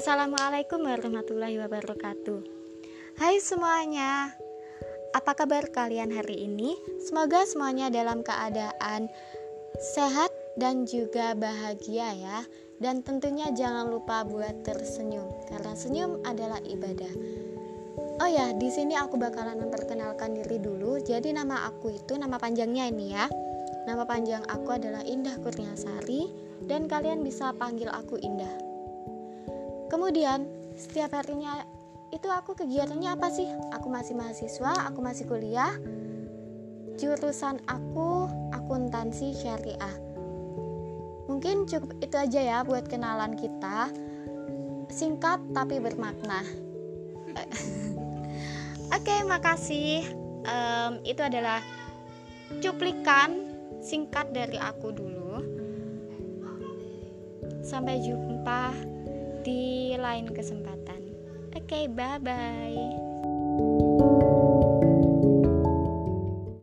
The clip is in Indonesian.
Assalamualaikum warahmatullahi wabarakatuh. Hai semuanya, apa kabar kalian hari ini? Semoga semuanya dalam keadaan sehat dan juga bahagia ya. Dan tentunya jangan lupa buat tersenyum karena senyum adalah ibadah. Oh ya, di sini aku bakalan memperkenalkan diri dulu. Jadi nama aku itu nama panjangnya ini ya. Nama panjang aku adalah Indah Kurniasari dan kalian bisa panggil aku Indah. Kemudian, setiap harinya itu aku kegiatannya apa sih? Aku masih mahasiswa, aku masih kuliah. Jurusan aku akuntansi syariah. Mungkin cukup itu aja ya buat kenalan kita. Singkat tapi bermakna. Oke, okay, makasih. Um, itu adalah cuplikan singkat dari aku dulu. Sampai jumpa di lain kesempatan. Oke, okay, bye bye.